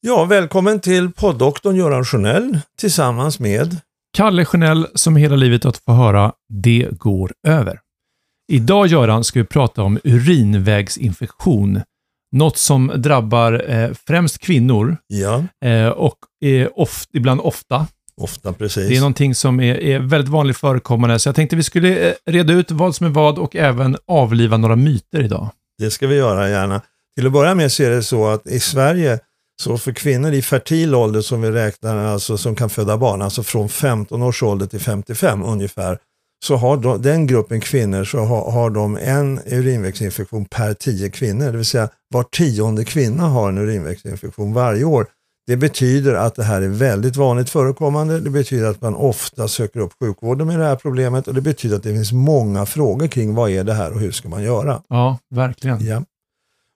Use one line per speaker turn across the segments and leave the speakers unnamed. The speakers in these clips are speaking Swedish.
Ja, välkommen till poddoktorn Göran Sjönell tillsammans med
Kalle Chanel som hela livet att få höra Det går över. Idag Göran ska vi prata om urinvägsinfektion. Något som drabbar eh, främst kvinnor
Ja,
eh, och är oft, ibland ofta.
ofta precis.
Det är någonting som är, är väldigt vanligt förekommande. Så jag tänkte vi skulle eh, reda ut vad som är vad och även avliva några myter idag.
Det ska vi göra gärna. Till att börja med så är det så att i Sverige, så för kvinnor i fertil ålder som vi räknar, alltså som kan föda barn, alltså från 15 års ålder till 55 ungefär, så har de, den gruppen kvinnor så har, har de en urinvägsinfektion per 10 kvinnor, det vill säga var tionde kvinna har en urinvägsinfektion varje år. Det betyder att det här är väldigt vanligt förekommande. Det betyder att man ofta söker upp sjukvården med det här problemet och det betyder att det finns många frågor kring vad är det här och hur ska man göra.
Ja, verkligen.
Ja.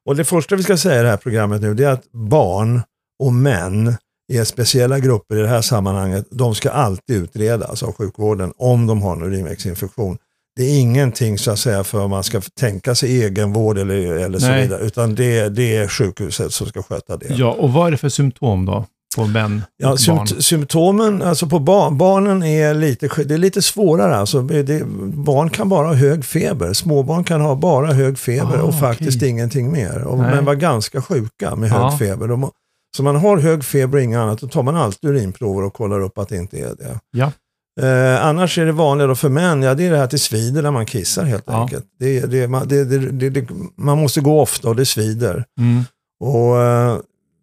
Och det första vi ska säga i det här programmet nu det är att barn och män är speciella grupper i det här sammanhanget. De ska alltid utredas av sjukvården om de har en urinvägsinfektion. Det är ingenting så att säga för att man ska tänka sig egenvård eller, eller så vidare, utan det, det är sjukhuset som ska sköta det.
Ja, och vad är det för symptom då på män
Ja,
barn?
symptomen alltså på barn, barnen är lite, det är lite svårare. Alltså, det, barn kan bara ha hög feber. Småbarn kan ha bara hög feber
Ah,
och faktiskt
okej.
ingenting mer. Och, men var ganska sjuka med hög
Ja.
feber. De, så man har hög feber och inget annat, då tar man alltid urinprover och kollar upp att det inte är det.
Ja.
Eh, annars är det vanligare för män, ja det är det här till svider när man kissar helt
Ja.
enkelt. Det, det, man, det, det, det, det, man måste gå ofta och det svider.
Mm.
Och eh,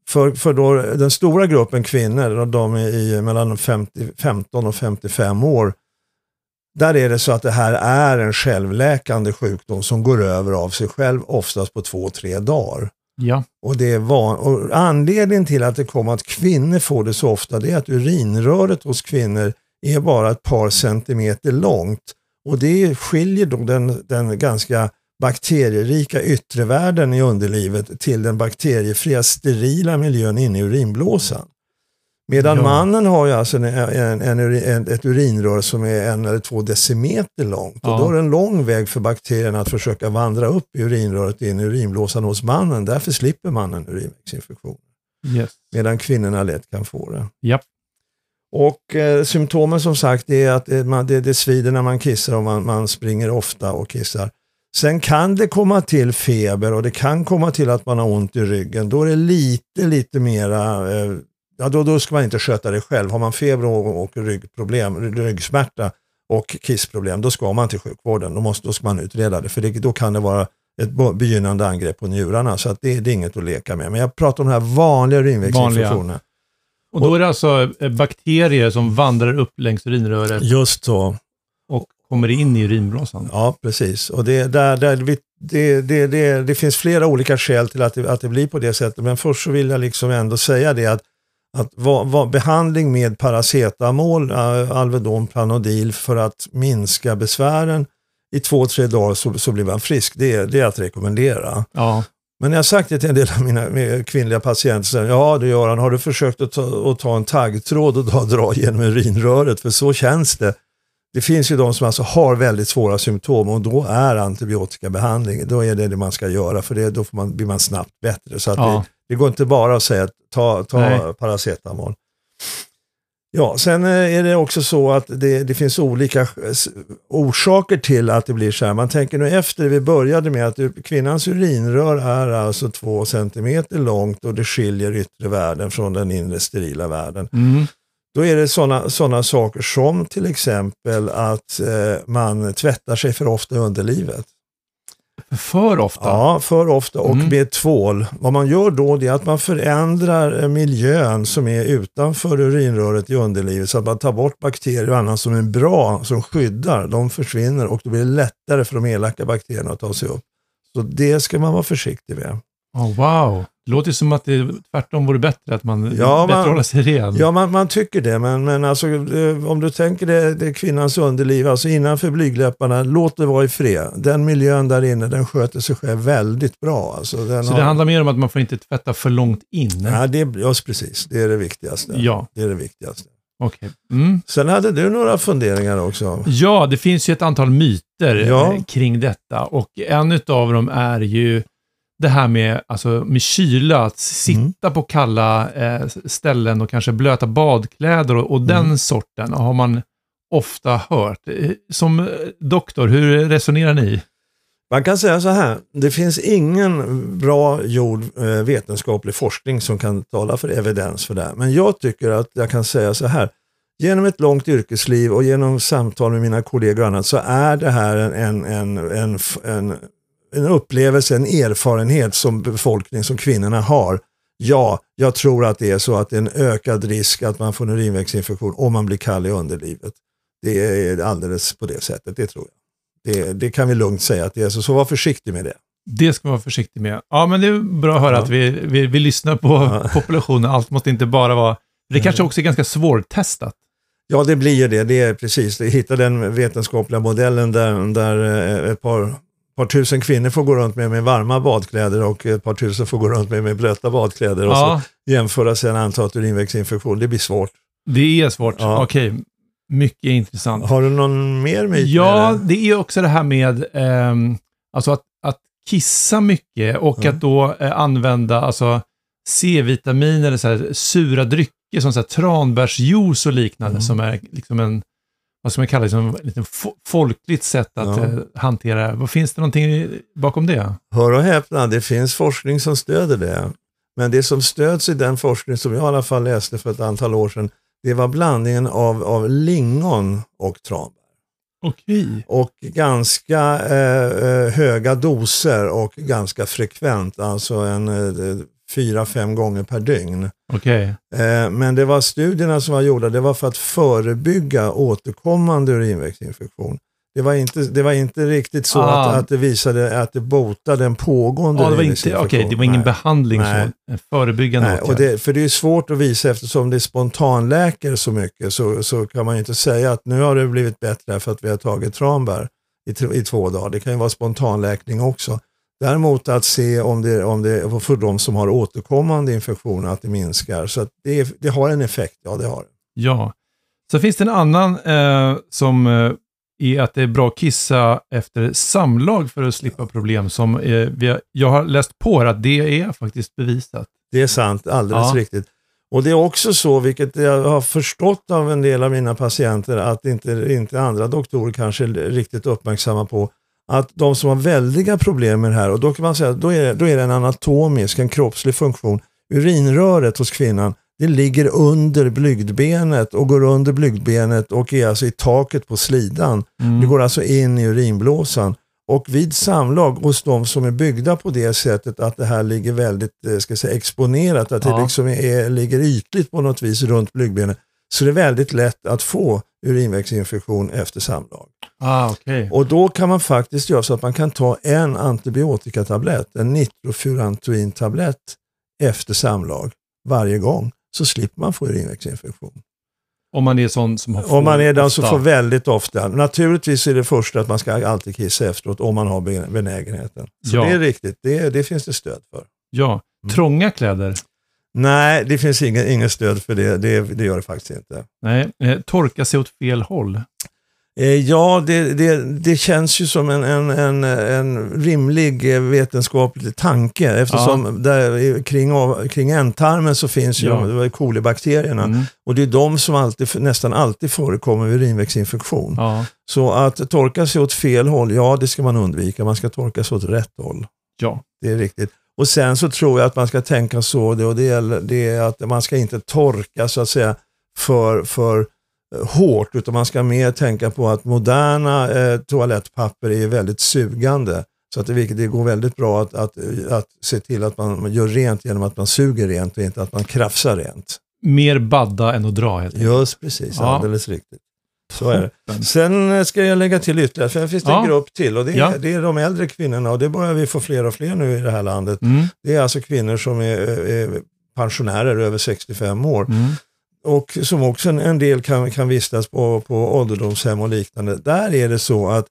för, för då den stora gruppen kvinnor, de är i mellan 50, 15 och 55 år, där är det så att det här är en självläkande sjukdom som går över av sig själv, oftast på två, tre dagar.
Ja.
Och, det är van, och anledningen till att det kommer att kvinnor får det så ofta, det är att urinröret hos kvinnor är bara ett par centimeter långt. Och det skiljer då den, den ganska bakterierika yttre världen i underlivet till den bakteriefria sterila miljön inne i urinblåsan. Medan
Ja.
mannen har ju alltså en, en, en, ett urinrör som är en eller två decimeter långt.
Ja.
Och då är det en lång väg för bakterierna att försöka vandra upp i urinröret in i urinblåsan hos mannen. Därför slipper mannen urinvägsinfektion.
Yes.
Medan kvinnorna lätt kan få det.
Japp.
Och eh, symptomen som sagt är att det, man, det, det svider när man kissar och man, man springer ofta och kissar. Sen kan det komma till feber och det kan komma till att man har ont i ryggen. Då är det lite, lite mera, eh, ja då, då ska man inte sköta det själv. Har man feber och, och ryggproblem, ryggsmärta och kissproblem, då ska man till sjukvården. Då, måste, då ska man utreda det, för det, då kan det vara ett begynnande angrepp på njurarna. Så att det, det är inget att leka med. Men jag pratar om de här vanliga urinvägsinfektionerna.
Och då är det alltså eh, bakterier som vandrar upp längs urinröret
Just så.
Kommer in i urinblåsan.
Ja, precis. Och det, där, där det, det, det, det finns flera olika skäl till att det, att det blir på det sättet. Men först så vill jag liksom ändå säga det att, att vad, vad, behandling med paracetamol, äh, Alvedon, Planodil för att minska besvären i två, tre dagar så, så blir man frisk. Det, är- det är att rekommendera.
Ja.
Men jag har sagt det till en del av mina kvinnliga patienter, ja du Göran, har du försökt att ta, att ta en taggtråd och dra, dra genom urinröret? För så känns det. Det finns ju de som alltså har väldigt svåra symptom och då är antibiotikabehandling, då är det det man ska göra för det, då får man, blir man snabbt bättre. Så att
Ja.
det, det går inte bara att säga att ta, ta
Nej.
paracetamol. Ja, sen eh, är det också så att det, det finns olika s- orsaker till att det blir så här. Man tänker nu efter, vi började med att kvinnans urinrör är alltså två centimeter långt och det skiljer yttre världen från den inre sterila världen.
Mm.
Då är det sådana såna saker som till exempel att eh, man tvättar sig för ofta i underlivet.
För ofta.
Ja, för ofta och
Mm.
med tvål. Vad man gör då är att man förändrar eh, miljön som är utanför urinröret i underlivet så att man tar bort bakterier och annat som är bra, som skyddar. De försvinner och då blir det lättare för de elaka bakterierna att ta sig upp. Så det ska man vara försiktig med.
Oh, wow. Det låter som att det tvärtom vore bättre att man
Ja,
bättre
man-
hålla sig ren.
Ja, man, man tycker det, men, men alltså, eh, om du tänker det, det kvinnans underliv, alltså innanför blygdläpparna, låt det vara i fred. Den miljön där inne, den sköter sig själv väldigt bra. Alltså, den
Så
har-
det handlar mer om att man får inte tvätta för långt in?
Ja, det, ja, precis. Det är det viktigaste.
Ja.
Det är det viktigaste.
Okej. Mm.
Sen hade du några funderingar också.
Ja, det finns ju ett antal myter
Ja.
eh, kring detta och en utav dem är ju det här med, alltså, med kyla, att sitta på kalla eh, ställen och kanske blöta badkläder och, och den sorten har man ofta hört. Eh, Som eh, doktor, hur resonerar ni?
Man kan säga så här, det finns ingen bra gjord eh, vetenskaplig forskning som kan tala för evidens för det här. Men jag tycker att jag kan säga så här, genom ett långt yrkesliv och genom samtal med mina kollegor och annat så är det här en, en, en, en, en, upplevelse, en erfarenhet som befolkning, som kvinnorna har. Ja, jag tror att det är så att det är en ökad risk att man får en urinvägsinfektion om man blir kall i underlivet. Det är alldeles på det sättet, det tror jag. Det, det kan vi lugnt säga att det är så, så var försiktig med det.
Det ska man vara försiktig med. Ja, men det är bra att höra
Ja.
att vi, vi, vi lyssnar på
Ja.
populationen. Allt måste inte bara vara... Det kanske också är ganska svårtestat.
Ja, det blir ju det. Det är precis, det. hitta den vetenskapliga modellen där, där eh, ett par, par tusen kvinnor får gå runt med, med varma badkläder och ett par tusen får gå runt med, med blöta badkläder och
Ja,
så jämföra sen antalet urinvägsinfektion. Det blir svårt.
det är svårt.
Ja.
Okej, mycket intressant.
Har du någon mer myt?
Ja,
det?
det är också det här med ehm, alltså att, att kissa mycket och
Ja.
att då eh, använda alltså, C-vitamin eller så här, sura drycker som så här, tranbärsjuice och liknande
Mm.
som är liksom en, vad ska man kalla det, som folkligt sätt att
Ja.
eh, hantera det. Vad finns det någonting bakom det?
Hör och häpna, det finns forskning som stöder det. Men det som stöds i den forskning som jag i alla fall läste för ett antal år sedan, det var blandningen av, av lingon och tranbär.
Okej.
och ganska eh, eh, höga doser och ganska frekvent, alltså en eh, fyra, fem gånger per dygn.
Okej.
Eh, men det var studierna som var gjorda, det var för att förebygga återkommande urinvägsinfektion. Det var inte, det var inte riktigt så
Ah.
att, att det visade att det botade en pågående
Ja, det var inte, okej, det var ingen
Nej.
behandling
Nej.
så, en förebyggande
Nej,
åtgärd.
och det, för det är svårt att visa eftersom det spontanläker så mycket så, så kan man ju inte säga att nu har det blivit bättre för att vi har tagit tranbär i, i två dagar. Det kan ju vara spontanläkning också. Däremot att se om det, om det för de som har återkommande infektioner att det minskar. Så det, det har en effekt, ja det har det.
Ja. Så finns det en annan eh, som eh, är att det är bra att kissa efter samlag för att slippa problem. Som eh, har, jag har läst på här att det är faktiskt bevisat.
Det är sant, alldeles
Ja.
riktigt. Och det är också så, vilket jag har förstått av en del av mina patienter, att inte, inte andra doktorer kanske är riktigt uppmärksamma på, att de som har väldiga problem med det här, och då kan man säga att då är, då är det en anatomisk, en kroppslig funktion. Urinröret hos kvinnan, det ligger under blygdbenet och går under blygdbenet och är alltså i taket på slidan.
Mm.
Det går alltså in i urinblåsan. Och vid samlag hos de som är byggda på det sättet att det här ligger väldigt eh, ska säga, exponerat, att
Ja.
det liksom är, ligger ytligt på något vis runt blygdbenet, så det är väldigt lätt att få urinvägsinfektion efter samlag.
Ah, okej.
Och då kan man faktiskt göra så att man kan ta en antibiotikatablett, en nitrofurantoin-tablett efter samlag varje gång, så slipper man få urinvägsinfektion.
Om man är sån som har
Om man är den som får väldigt ofta. Naturligtvis är det första att man ska alltid kissa efteråt om man har ben- benägenheten. Så
Ja.
det är riktigt, det, det finns det stöd för.
Ja.
Mm.
Trånga kläder.
Nej, det finns ingen stöd för det. det. Det gör det faktiskt inte.
Nej. Eh, torka sig åt fel håll.
Eh, Ja, det, det, det känns ju som en, en, en, en rimlig eh, vetenskaplig tanke eftersom där, i- kring, av- kring ändtarmen så finns ju
Ja.
de- kolibakterierna
Mm.
och det är de som alltid, nästan alltid förekommer vid urinvägsinfektion.
Ja.
Så att torka sig åt fel håll, ja det ska man undvika. Man ska torka sig åt rätt håll.
ja.
Det är riktigt. Och sen så tror jag att man ska tänka så, det, och det, gäller, det är att man ska inte torka så att säga för, för hårt, utan man ska mer tänka på att moderna eh, toalettpapper är väldigt sugande. Så att det, det går väldigt bra att, att, att se till att man gör rent genom att man suger rent och inte att man krafsar rent.
Mer badda än att dra helt enkelt.
Just precis,
Ja.
alldeles riktigt. Så är det. Sen eh, ska jag lägga till ytterligare, för det finns det en
Ja.
grupp till och det är,
Ja.
det är de äldre kvinnorna och det börjar vi få fler och fler nu i det här landet.
Mm.
Det är alltså kvinnor som är, är pensionärer över 65 år
Mm.
Och som också en, del kan, kan vistas på, på ålderdomshem och liknande. Där är det så att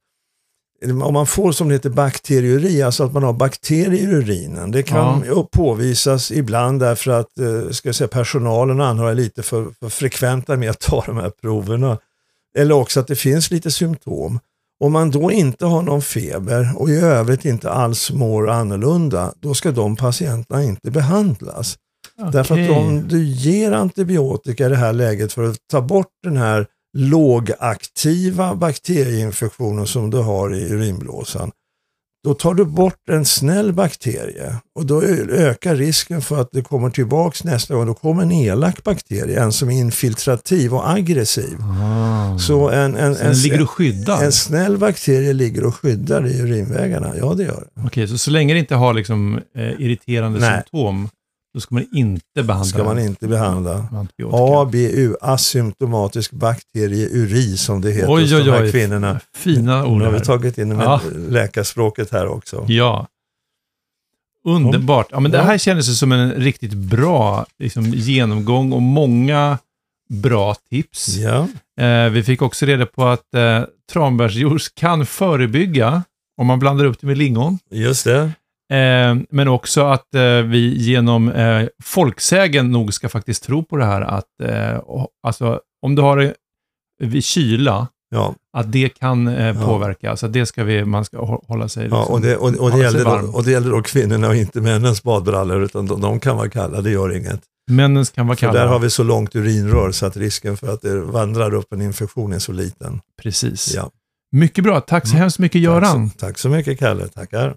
om man får som det heter bakteriuri, alltså att man har bakterier i urinen, det kan ju påvisas ibland därför att eh, ska säga, personalen och anhöriga är lite för, för frekventa med att ta de här proverna. Eller också att det finns lite symptom. Om man då inte har någon feber och i övrigt inte alls mår annorlunda, då ska de patienterna inte behandlas. Därför att om du ger antibiotika i det här läget för att ta bort den här lågaktiva bakterieinfektionen som du har i urinblåsan, då tar du bort en snäll bakterie och då ökar risken för att det kommer tillbaks nästa gång. Då kommer en elak bakterie, en som är infiltrativ och aggressiv.
Ah.
Så en, en,
Så den
en,
ligger och skyddar?
en snäll bakterie ligger och skyddar i urinvägarna. Ja, det gör det.
Okej, så så länge det inte har liksom, eh, irriterande
Nej.
symptom, då ska man inte behandla
ska man inte behandla. ABU, asymptomatisk bakterieuri som det heter
Oj,
hos
oj,
de här
oj.
kvinnorna.
Fina ord
Nu har vi tagit in
Ja.
läkarspråket här också.
Ja. Underbart. Ja, men det här kändes som en riktigt bra liksom, genomgång och många bra tips.
Ja,
Eh, vi fick också reda på att eh, tranbärsjuice kan förebygga om man blandar upp det med lingon.
just det.
Eh, men också att eh, vi genom eh, folksägen nog ska faktiskt tro på det här att eh, alltså, om du har det vid kyla,
Ja,
att det kan eh,
Ja.
påverka. Så det ska vi, man ska hå- hålla sig...
ja
liksom-
och, det, och, och, det gäller då, och det gäller då kvinnorna och inte männens badbrallor utan de, de kan vara kalla, det gör inget.
Männens kan vara
För
kalla.
där har vi så långt urinrör så att risken för att det vandrar upp en infektion är så liten.
Precis.
Ja.
Mycket bra. Tack så
Mm.
hemskt mycket
Tack
Göran.
så, tack så mycket Kalle, tackar.